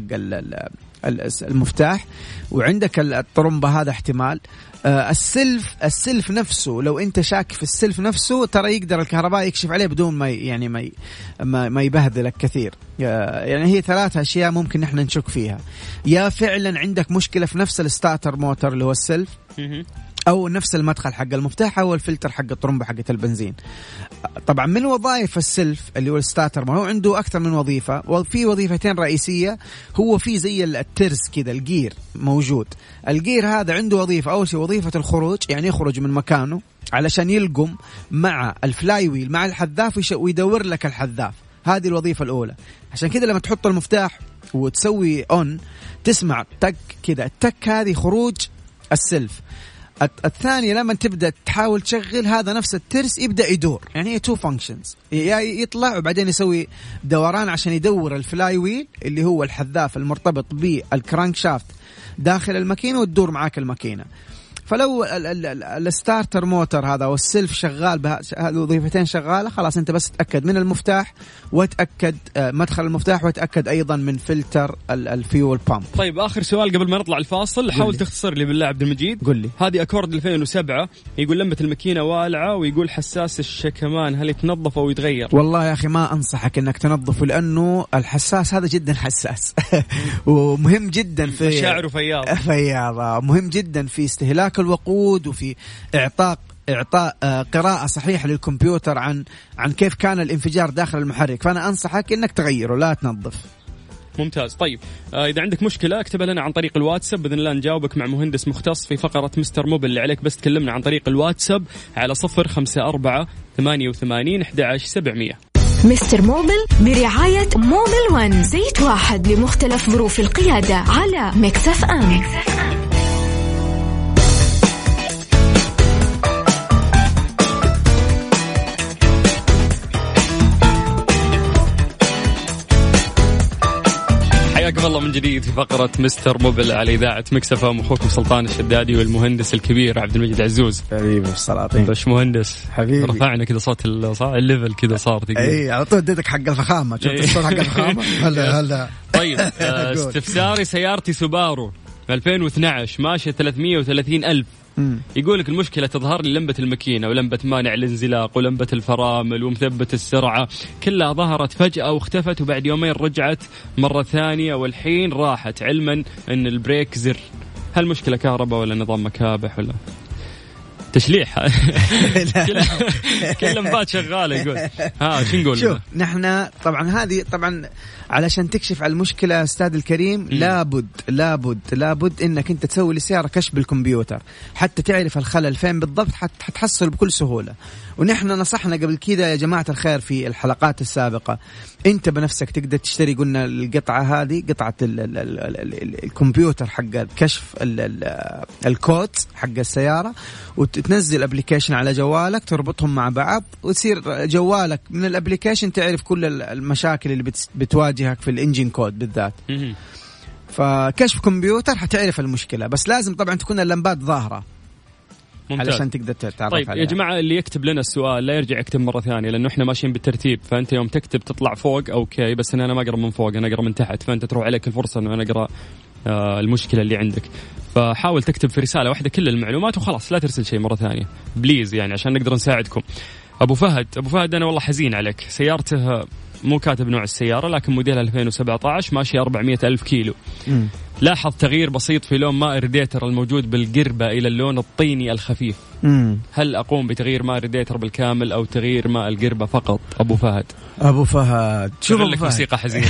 المفتاح وعندك الطرمبة هذا احتمال. آه السلف السلف نفسه لو انت شاك في السلف نفسه ترى يقدر الكهرباء يكشف عليه بدون ما يعني ما ما, يبهدلك كثير. آه يعني هي ثلاث أشياء ممكن نحن نشك فيها. يا فعلا عندك مشكلة في نفس ال starter motor اللي هو السلف. أو نفس المدخل حق المفتاح أو الفلتر حق الطرمبة حقت البنزين. طبعا من وظائف السلف اللي هو ال starter ما هو عنده أكثر من وظيفة وفي وظيفتين رئيسية هو في زي الترس كذا ال gear موجود. ال gear هذا عنده وظيفة أول شيء وظيفة الخروج يعني يخرج من مكانه علشان يلقم مع ال flywheel مع الحذاف ويدور لك الحذاف. هذه الوظيفة الأولى. عشان كذا لما تحط المفتاح وتسوي on تسمع تك كذا التك هذه خروج السلف. الثانية لما تبدأ تحاول تشغل هذا نفس الترس يبدأ يدور. يعني هي two functions يطلع وبعدين يسوي دوران عشان يدور ال flywheel اللي هو الحذاف المرتبط بال crankshaft داخل الماكينة وتدور معاك الماكينة. فلو ال starter motor هذا أو السلف شغال هذه الوظيفتين شغالة خلاص أنت بس تأكد من المفتاح وتأكد آه، مدخل المفتاح وتأكد أيضا من فلتر ال fuel pump. طيب آخر سؤال قبل ما نطلع الفاصل حاول تختصر لي بالله عبد المجيد. قل لي. هذه أكورد 2007 يقول لمبه الماكينة والعة ويقول حساس الشكمان هل يتنظف أو يتغير؟ والله يا أخي ما أنصحك إنك تنظفه لأنه الحساس هذا جدا حساس. [LAUGHS] ومهم جدا في مشاعره فياضه فياضه مهم جدا في استهلاك الوقود وفي اعطاء إعطاء آه، قراءة صحيحة للكمبيوتر عن عن كيف كان الانفجار داخل المحرك. فأنا أنصحك إنك تغيره لا تنظف. ممتاز. طيب آه إذا عندك مشكلة اكتبها لنا عن طريق الواتساب بإذن الله نجاوبك مع مهندس مختص في فقرة مستر موبل اللي عليك بس تكلمنا عن طريق الواتساب على صفر خمسة أربعة ثمانية وثمانين أحد سبعمية. مستر موبل برعاية موبل ون زيت واحد لمختلف ظروف القيادة على Mix FM, Mix FM. الله من جديد في فقرة مستر موبل على إذاعة Mix FM أخوكم سلطان الشدادي والمهندس الكبير عبد المجيد عزوز. حبيبي السلاطين بش مهندس؟ حبيبي. رفعنا كذا صوت ال level كذا صار اي على طول اديتك حق الفخامة. شفت الصوت حق الفخامة؟ [LAUGHS] هلا هلا. طيب [LAUGHS] آه، استفساري سيارتي سوبارو 2012 ماشية 330 ألف. يقول لك المشكلة تظهر لي لمبة الماكينة ولمبة مانع الانزلاق ولمبة الفرامل ومثبت السرعة. كلها ظهرت فجأة واختفت وبعد يومين رجعت مرة ثانية والحين راحت علما إن ال brake زين. هل مشكلة كهرباء ولا نظام مكابح ولا؟ تشليح. [LAUGHS] كل لمبات شغاله يقول. ها شو نقول؟ شوف نحن طبعا هذه طبعا علشان تكشف على المشكلة أستاذ الكريم لابد لابد لابد إنك أنت تسوي للسياره كشف بالكمبيوتر. حتى تعرف الخلل فين بالضبط حتحصل بكل سهولة. ونحن نصحنا قبل كذا يا جماعة الخير في الحلقات السابقة. أنت بنفسك تقدر تشتري قلنا القطعة هذه قطعة ال ال ال ال الكمبيوتر حق كشف الكود حق السيارة وتنزل application على جوالك تربطهم مع بعض وتصير جوالك من ال application تعرف كل المشاكل اللي بتواجهك في ال engine code بالذات فكشف كمبيوتر حتعرف المشكلة بس لازم طبعا تكون اللمبات ظاهرة ممتاز. علشان تقدر تعرف طيب عليها. يا جماعة اللي يكتب لنا السؤال لا يرجع يكتب مرة ثانية لأنه إحنا ماشيين بالترتيب فأنت يوم تكتب تطلع فوق okay بس أنا ما أقرأ من فوق أنا أقرأ من تحت فأنت تروح عليك الفرصة إنه أنا أقرأ آه المشكلة اللي عندك فحاول تكتب في رسالة واحدة كل المعلومات وخلاص لا ترسل شيء مرة ثانية. please يعني عشان نقدر نساعدكم. أبو فهد أبو فهد أنا والله حزين عليك. سيارته مو كاتب نوع السيارة لكن موديل 2017 ماشي 400 ألف كيلو. لاحظ تغيير بسيط في لون ماء الريديتر الموجود بالقربة إلى اللون الطيني الخفيف. مم. هل أقوم بتغيير ماء ريديتر بالكامل أو تغيير ماء القربه فقط؟ أبو فهد. أبو فهد. شوف أبو فهد. موسيقى [LAUGHS] حزينة.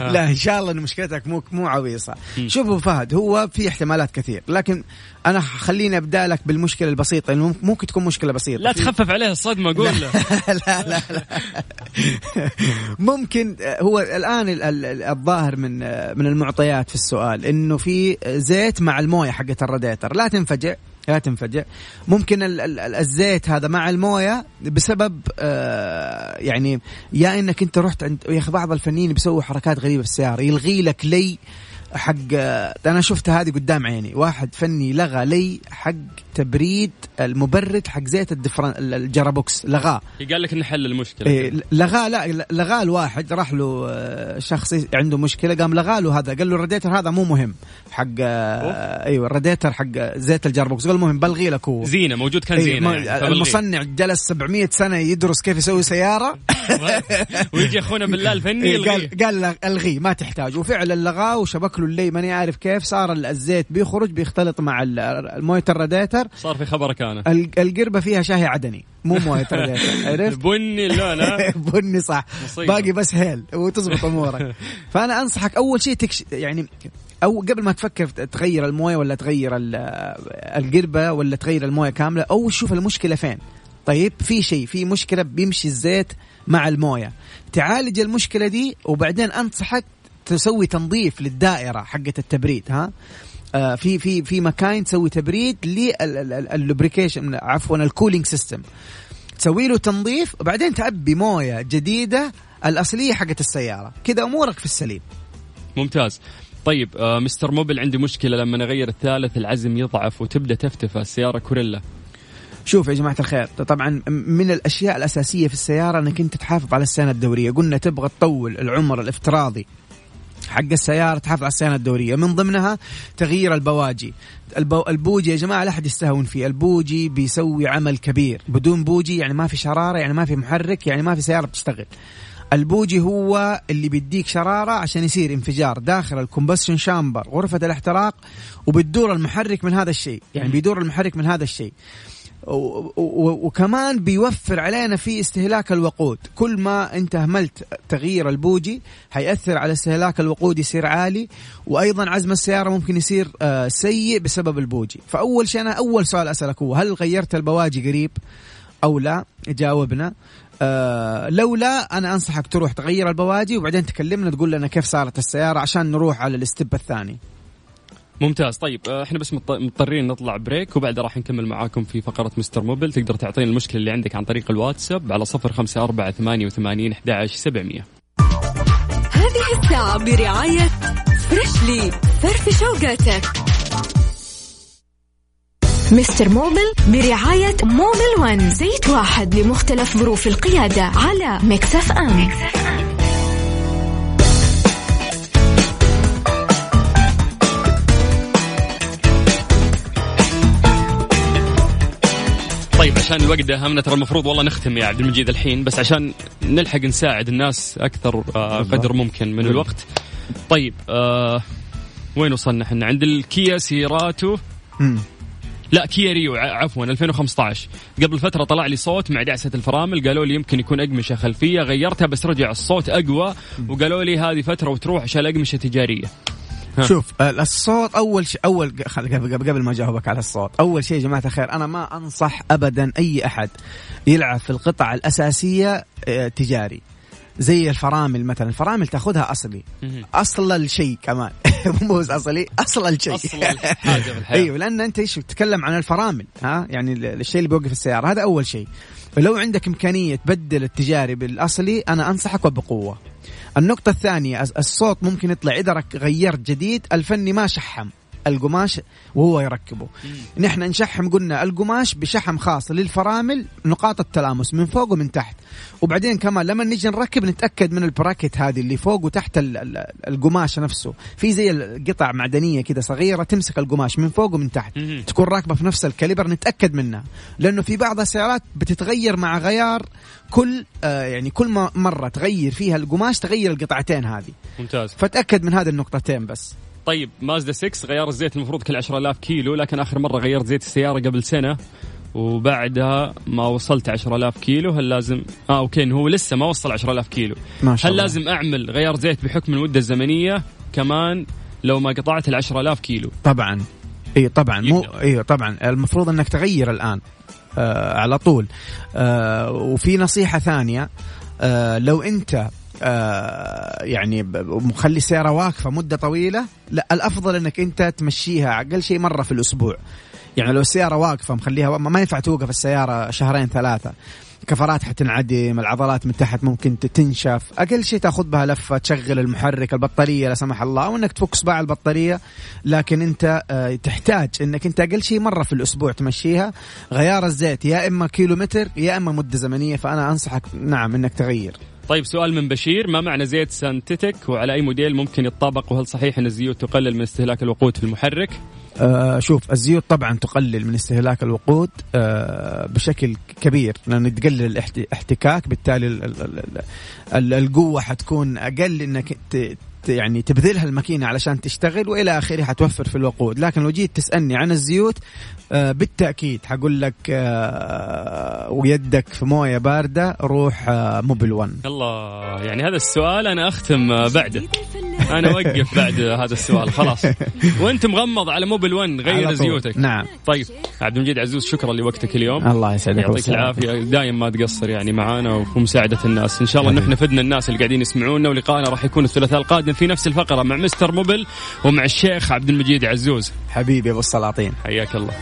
[LAUGHS] لا إن شاء الله إن مشكلتك مو مو عويصة. شوف أبو فهد هو في احتمالات كثير لكن أنا خليني أبدأ لك بالمشكلة البسيطة لأنه ممكن تكون مشكلة بسيطة. لا تخفف عليه الصدمة قول له. [LAUGHS] لا لا لا. ممكن هو الآن الظاهر من من المعطيات في السؤال إنه في زيت مع الموية حقت الراديتر. لا تنفجع لا تنفجع. ممكن الزيت هذا مع الموية بسبب آه يعني يا إنك أنت رحت عند يا أخي بعض الفنيين بيسووا حركات غريبة في السيارة. يلغي لك لي حق أنا شفت هذه قدام عيني. واحد فني لغى لي حق تبريد المبرد حق زيت الدفرن ال gearbox. لغاه. قال لك إنه حل المشكلة. إيه لغاه لا لغاه الواحد. راح له آه، شخص عنده مشكلة قام لغاه له هذا. قال له الراديتر هذا مو مهم. حق آه، أيوه الراديتر حق زيت ال gearbox. قال مهم بلغي لك هو. زينة موجود كان إيه، زينة يعني المصنع جلس 700 سنة يدرس كيف يسوي سيارة. [LAUGHS] ويجي أخونا بالله الفني إيه قال قال ألغيه ما تحتاج. وفعلا لغاه وشبك له اللي ماني عارف كيف صار الزيت بيخرج بيختلط مع مويه الراديتر. صار في خبرك أنا القربة فيها شاي عدني مو موية [LAUGHS] عرفت؟ بني اللون [LAUGHS] بني صح. مصيبة. باقي بس هيل وتزبط أمورك. [LAUGHS] فأنا أنصحك أول شيء تكش يعني أو قبل ما تفكر تغير الموية ولا تغير القربة ولا تغير الموية كاملة اول شوف المشكلة فين. طيب في شيء في مشكلة بيمشي الزيت مع الموية. تعالج المشكلة دي وبعدين أنصحك تسوي تنظيف للدائرة حقه التبريد ها؟ آه، في في في مكاين تسوي تبريد لل lubrication عفوا ال cooling system تسوي له تنظيف وبعدين تعبي موية جديدة الأصلية حقت السيارة. كذا أمورك في السليم. ممتاز. طيب آه مستر موبل عندي مشكلة لما اغير الثالث العزم يضعف وتبدأ تفتف السيارة كورولا. شوف يا جماعة الخير طبعا من الأشياء الأساسية في السيارة أنك أنت تحافظ على الصيانة الدورية. قلنا تبغى تطول العمر الافتراضي. حق السيارة تحافظ على الصيانة الدورية. من ضمنها تغيير البواجي. البو... البوجي يا جماعة لا أحد يستهون فيه. البوجي بيسوي عمل كبير. بدون بوجي يعني ما في شرارة يعني ما في محرك يعني ما في سيارة بتشتغل. البوجي هو اللي بيديك شرارة عشان يصير انفجار داخل ال combustion chamber غرفة الاحتراق وبتدور المحرك من هذا الشيء. يعني بيدور المحرك من هذا الشيء. وكمان بيوفر علينا في استهلاك الوقود. كل ما انت اهملت تغيير البوجي حيأثر على استهلاك الوقود يصير عالي وأيضا عزم السيارة ممكن يصير آه، سيء بسبب البوجي. فأول شيء أنا أول سؤال أسألك هو هل غيرت البواجي قريب أو لا؟ جاوبنا. آه لو لا أنا أنصحك تروح تغير البواجي وبعدين تكلمنا تقول لنا كيف صارت السيارة عشان نروح على ال step الثاني. ممتاز. طيب آه، إحنا بس مضطرين نطلع break وبعدها راح نكمل معاكم في فقرة مستر موبل. تقدر تعطينا المشكلة اللي عندك عن طريق الواتساب على صفر خمسة أربعة ثمانية وثمانين أحد سبعمية. هذه الساعة برعاية فريشلي فرف شوقاتك مستر موبل برعاية موبل ون. زيت واحد لمختلف ظروف القيادة على Mix FM, Mix FM. عشان الوقت همنا ترى المفروض والله نختم يا عبد المجيد الحين بس عشان نلحق نساعد الناس أكثر آه قدر ممكن من الوقت. طيب آه وين وصلنا إحنا؟ عند الكيا سيراتو. لا كيا ريو عفوا 2015 قبل فترة طلع لي صوت مع دعسة الفرامل قالوا لي يمكن يكون أقمشة خلفية غيرتها بس رجع الصوت أقوى وقالوا لي هذه فترة وتروح عشان اقمشه تجارية. شوف الصوت أول شيء أول قبل, ما أجاوبك على الصوت أول شيء يا جماعة الخير أنا ما أنصح ابدا أي أحد يلعب في القطع الأساسية آه، تجاري. زي الفرامل مثلا الفرامل تأخذها أصلي. أصل الشيء كمان. [LAUGHS] مو بس أصلي أصل الشيء. أصل الحاجة [LAUGHS] أيوه لأن أنت إيش تتكلم عن الفرامل ها؟ يعني الشيء اللي بيوقف السيارة هذا أول شيء. فلو عندك إمكانية تبدل التجاري بالأصلي أنا أنصحك وبقوة. النقطة الثانية الصوت ممكن يطلع إذا غيرت جديد الفني ما شحم. القماش وهو يركبه. نحن نشحم قلنا القماش بشحم خاص للفرامل نقاط التلامس من فوق ومن تحت. وبعدين كمان لما نيجي نركب نتأكد من ال bracket هذه اللي فوق وتحت القماش نفسه. في زي قطع معدنية كده صغيرة تمسك القماش من فوق ومن تحت. تكون راكبة في نفس ال caliper نتأكد منها. لأنه في بعض السيارات بتتغير مع غيار كل آه يعني كل ما مرة تغير فيها القماش تغير القطعتين هذه. ممتاز. فتأكد من هذه النقطتين بس. طيب مازدا 6 غيار الزيت المفروض كل 10000 كيلو لكن آخر مرة غيرت زيت السيارة قبل سنة وبعدها ما وصلت 10000 كيلو هل لازم؟ آه okay هو لسه ما وصل 10000 كيلو. ما شاء هل الله. لازم أعمل غيار زيت بحكم المدة الزمنية؟ كمان لو ما قطعت ال 10000 كيلو. طبعا. إي طبعا. مو إي طبعا. المفروض إنك تغير الآن آه على طول. آه وفي نصيحة ثانية آه لو أنت آه يعني مخلي السياره واقفة مدة طويلة. لا الأفضل إنك أنت تمشيها أقل شيء مرة في الأسبوع. يعني لو السيارة واقفة مخليها ما ينفع توقف السيارة شهرين ثلاثة. كفرات حتنعدم العضلات من تحت ممكن تنشف. أقل شيء تأخذ بها لفة تشغل المحرك البطارية لا سمح الله وانك تفك صباع البطارية. لكن أنت آه، تحتاج إنك أنت أقل شيء مرة في الأسبوع تمشيها. غيار الزيت يا إما كيلو متر يا إما مدة زمنية. فأنا أنصحك نعم إنك تغير. طيب سؤال من بشير. ما معنى زيت سانتيتك وعلى أي موديل ممكن يطبق وهل صحيح أن الزيوت تقلل من استهلاك الوقود في المحرك؟ آه شوف الزيوت طبعا تقلل من استهلاك الوقود آه بشكل كبير لأنه تقلل الاحتكاك بالتالي القوة حتكون أقل إنك يعني تبذلها الماكينة علشان تشتغل وإلى آخره حتوفر في الوقود. لكن لو جيت تسألني عن الزيوت آه بالتأكيد حقول لك آه ويدك في موية باردة روح آه موبل 1 الله يعني هذا السؤال أنا أختم بعده. أنا أوقف بعد هذا السؤال خلاص. [LAUGHS] وأنت مغمض على موبل 1 غير زيوتك. نعم. طيب. عبد المجيد عزوز شكرا لوقتك اليوم. الله يسعدك يعطيك العافية. دايم ما تقصر يعني معانا وفي مساعدة الناس. إن شاء الله نحن فدنا الناس اللي قاعدين يسمعونا ولقائنا راح يكون الثلاثاء القادم. في نفس الفقرة مع مستر موبل ومع الشيخ عبد المجيد عزوز. حبيبي أبو السلاطين. حياك الله.